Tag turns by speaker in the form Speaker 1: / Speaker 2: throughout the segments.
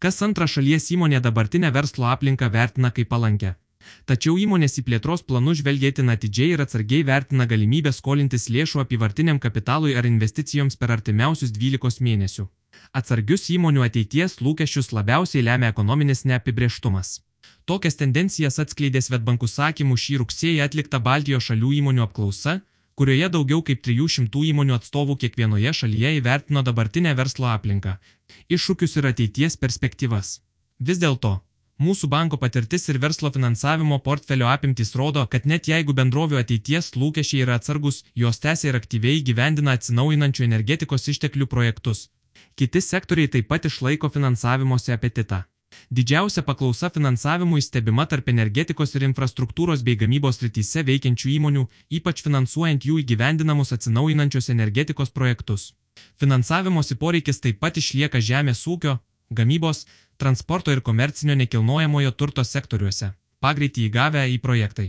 Speaker 1: Kas antra šalies įmonė dabartinę verslo aplinką vertina kaip palankę. Tačiau įmonės į plėtros planus žvelgėtina atidžiai ir atsargiai vertina galimybę skolintis lėšų apivartiniam kapitalui ar investicijoms per artimiausius 12 mėnesių. Atsargius įmonių ateities lūkesčius labiausiai lemia ekonominis neapibrieštumas. Tokias tendencijas atskleidė Svetbankų sakymų šį rugsėjį atlikta Baltijos šalių įmonių apklausa, kurioje daugiau kaip 300 įmonių atstovų kiekvienoje šalyje įvertino dabartinę verslo aplinką, iššūkius ir ateities perspektyvas. Vis dėlto, mūsų banko patirtis ir verslo finansavimo portfelio apimtys rodo, kad net jeigu bendrovių ateities lūkesčiai yra atsargus, jos tęsia ir aktyviai gyvendina atsinaujinančių energetikos išteklių projektus. Kiti sektoriai taip pat išlaiko finansavimosi apetitą. Didžiausia paklausa finansavimui stebima tarp energetikos ir infrastruktūros bei gamybos rytise veikiančių įmonių, ypač finansuojant jų įgyvendinamus atsinaujinančios energetikos projektus. Finansavimosi poreikis taip pat išlieka žemės ūkio, gamybos, transporto ir komercinio nekilnojamojo turto sektoriuose, pagreitį įgavę į projektai.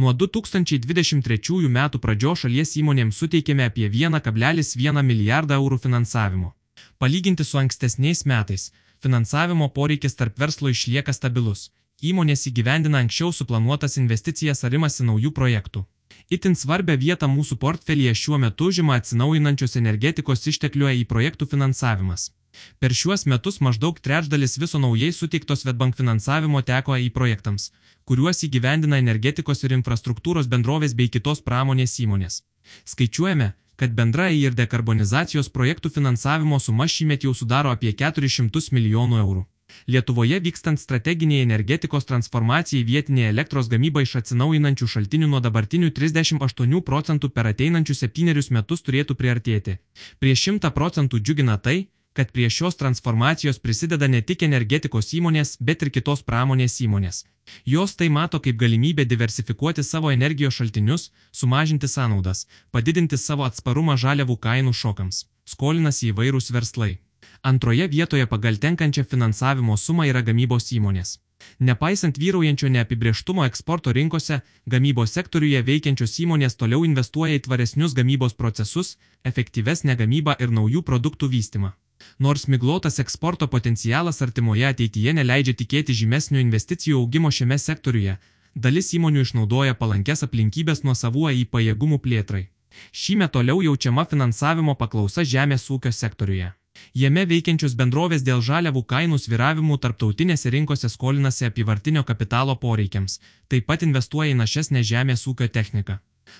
Speaker 1: Nuo 2023 metų pradžios šalies įmonėms suteikėme apie 1,1 milijardą eurų finansavimo. Palyginti su ankstesniais metais, finansavimo poreikis tarp verslo išlieka stabilus. Įmonės įgyvendina anksčiau suplanuotas investicijas ar imasi naujų projektų. Itin svarbę vietą mūsų portfelyje šiuo metu užima atsinaujinančios energetikos išteklių į projektų finansavimas. Per šiuos metus maždaug trečdalis viso naujai suteikto Svetbank finansavimo teko į projektams, kuriuos įgyvendina energetikos ir infrastruktūros bendrovės bei kitos pramonės įmonės. Skaičiuojame, kad bendra ir dekarbonizacijos projektų finansavimo suma šįmet jau sudaro apie 400 milijonų eurų. Lietuvoje vykstant strateginiai energetikos transformacijai vietinė elektros gamyba iš atsinaujinančių šaltinių nuo dabartinių 38 procentų per ateinančius septynerius metus turėtų priartėti. Prie 100 procentų džiugina tai, kad prie šios transformacijos prisideda ne tik energetikos įmonės, bet ir kitos pramonės įmonės. Jos tai mato kaip galimybę diversifikuoti savo energijos šaltinius, sumažinti sąnaudas, padidinti savo atsparumą žaliavų kainų šokams. Skolinasi įvairūs verslai. Antroje vietoje pagal tenkančią finansavimo sumą yra gamybos įmonės. Nepaisant vyraujančio neapibrieštumo eksporto rinkose, gamybos sektoriuje veikiančios įmonės toliau investuoja į tvaresnius gamybos procesus, efektyvesnę gamybą ir naujų produktų vystimą. Nors miglotas eksporto potencialas artimoje ateityje neleidžia tikėti žymesnio investicijų augimo šiame sektoriuje, dalis įmonių išnaudoja palankes aplinkybės nuo savų į pajėgumų plėtrai. Šįmet toliau jaučiama finansavimo paklausa žemės ūkio sektoriuje. Jame veikiančios bendrovės dėl žaliavų kainų sviravimų tarptautinėse rinkose skolinasi apivartinio kapitalo poreikiams, taip pat investuoja į našesnę žemės ūkio techniką.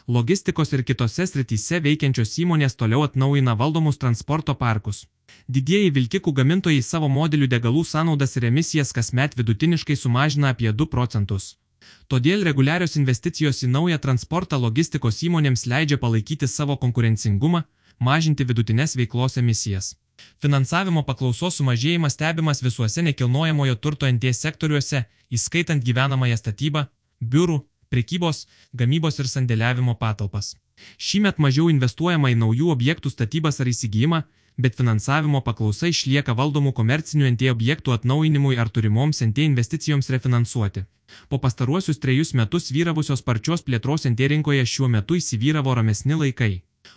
Speaker 1: Logistikos ir kitose srityse veikiančios įmonės toliau atnaujina valdomus transporto parkus. Didieji vilkikų gamintojai savo modelių degalų sąnaudas ir emisijas kasmet vidutiniškai sumažina apie 2 procentus. Todėl reguliarios investicijos į naują transportą logistikos įmonėms leidžia palaikyti savo konkurencingumą, mažinti vidutinės veiklos emisijas. Finansavimo paklausos sumažėjimas stebimas visuose nekilnojamojo turto NT sektoriuose, įskaitant gyvenamąją statybą, biurų, prekybos, gamybos ir sandėliavimo patalpas. Šįmet mažiau investuojama į naujų objektų statybas ar įsigijimą, bet finansavimo paklausa išlieka valdomų komercinių NT objektų atnaujinimui ar turimoms NT investicijoms refinansuoti. Po pastaruosius trejus metus vyravusios sparčios plėtros NT rinkoje šiuo metu įsivyravo ramesni laikai.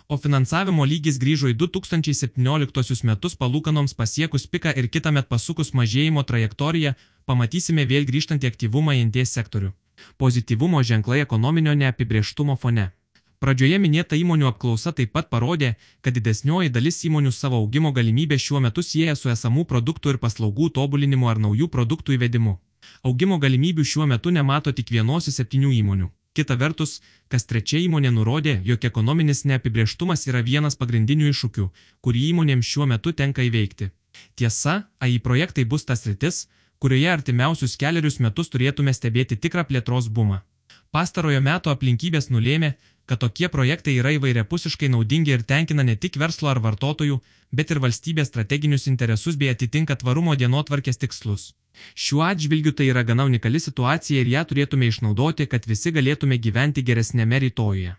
Speaker 1: O finansavimo lygis grįžo į 2017 metus palūkanoms pasiekus piką ir kitą met pasukus mažėjimo trajektoriją, pamatysime vėl grįžtantį aktyvumą į NT sektorių. Pozityvumo ženklai ekonominio neapibrieštumo fone. Pradžioje minėta įmonių apklausa taip pat parodė, kad didesnioji dalis įmonių savo augimo galimybę šiuo metu sieja su esamų produktų ir paslaugų tobulinimu ar naujų produktų įvedimu. Augimo galimybių šiuo metu nemato tik vienos iš septynių įmonių. Kita vertus, kas trečia įmonė nurodė, jog ekonominis neapibrieštumas yra vienas pagrindinių iššūkių, kurį įmonėms šiuo metu tenka įveikti. Tiesa, AI projektai bus tas rytis, kurioje artimiausius keliarius metus turėtume stebėti tikrą plėtros bumą. Pastarojo meto aplinkybės nulėmė, kad tokie projektai yra įvairiapusiškai naudingi ir tenkina ne tik verslo ar vartotojų, bet ir valstybės strateginius interesus bei atitinka tvarumo dienotvarkės tikslus. Šiuo atžvilgiu tai yra gana unikali situacija ir ją turėtume išnaudoti, kad visi galėtume gyventi geresnėme rytojuje.